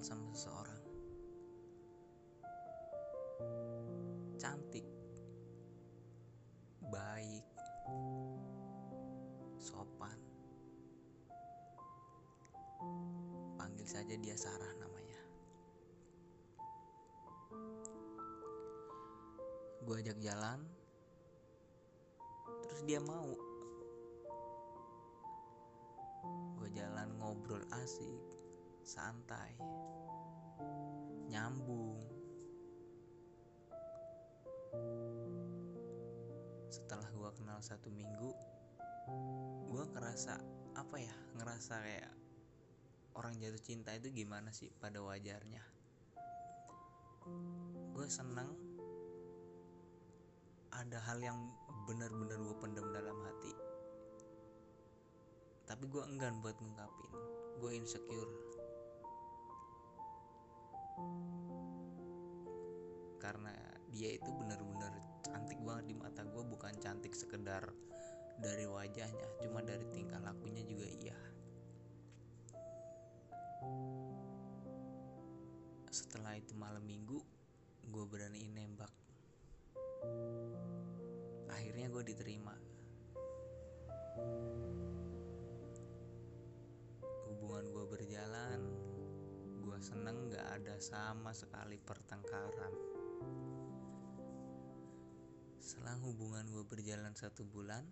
sama seseorang. Cantik. Baik. Sopan. Panggil saja dia Sarah namanya. Gue ajak jalan. Terus dia mau. Gue jalan ngobrol asik santai nyambung. Setelah gue kenal satu minggu gue ngerasa apa ya ngerasa kayak orang jatuh cinta itu gimana sih pada wajarnya? Gue seneng ada hal yang benar-benar gue pendam dalam hati. Tapi gue enggan buat ngungkapin gue insecure karena dia itu benar-benar cantik banget di mata gue bukan cantik sekedar dari wajahnya cuma dari tingkah lakunya juga iya. Setelah itu malam minggu gue berani nembak. Akhirnya gue diterima. Hubungan gue berjalan gue seneng ada sama sekali pertengkaran. Selang hubungan gue berjalan satu bulan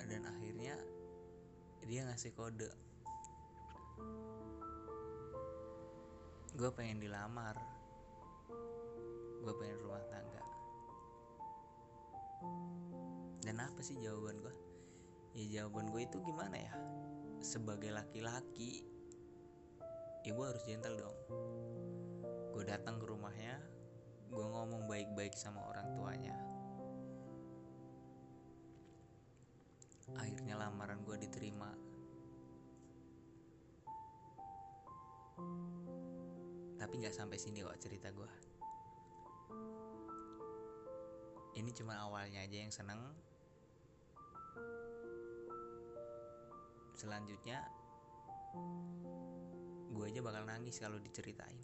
dan akhirnya dia ngasih kode. Gue pengen dilamar. Gue pengen rumah tangga. Dan apa sih jawaban gue ya jawaban gue itu gimana ya? Sebagai laki-laki ya gue harus gentle dong. Gue datang ke rumahnya gue ngomong baik-baik sama orang tuanya. Akhirnya lamaran gue diterima. Tapi nggak sampai sini kok cerita gue ini cuma awalnya aja yang seneng. Selanjutnya gue aja bakal nangis kalau diceritain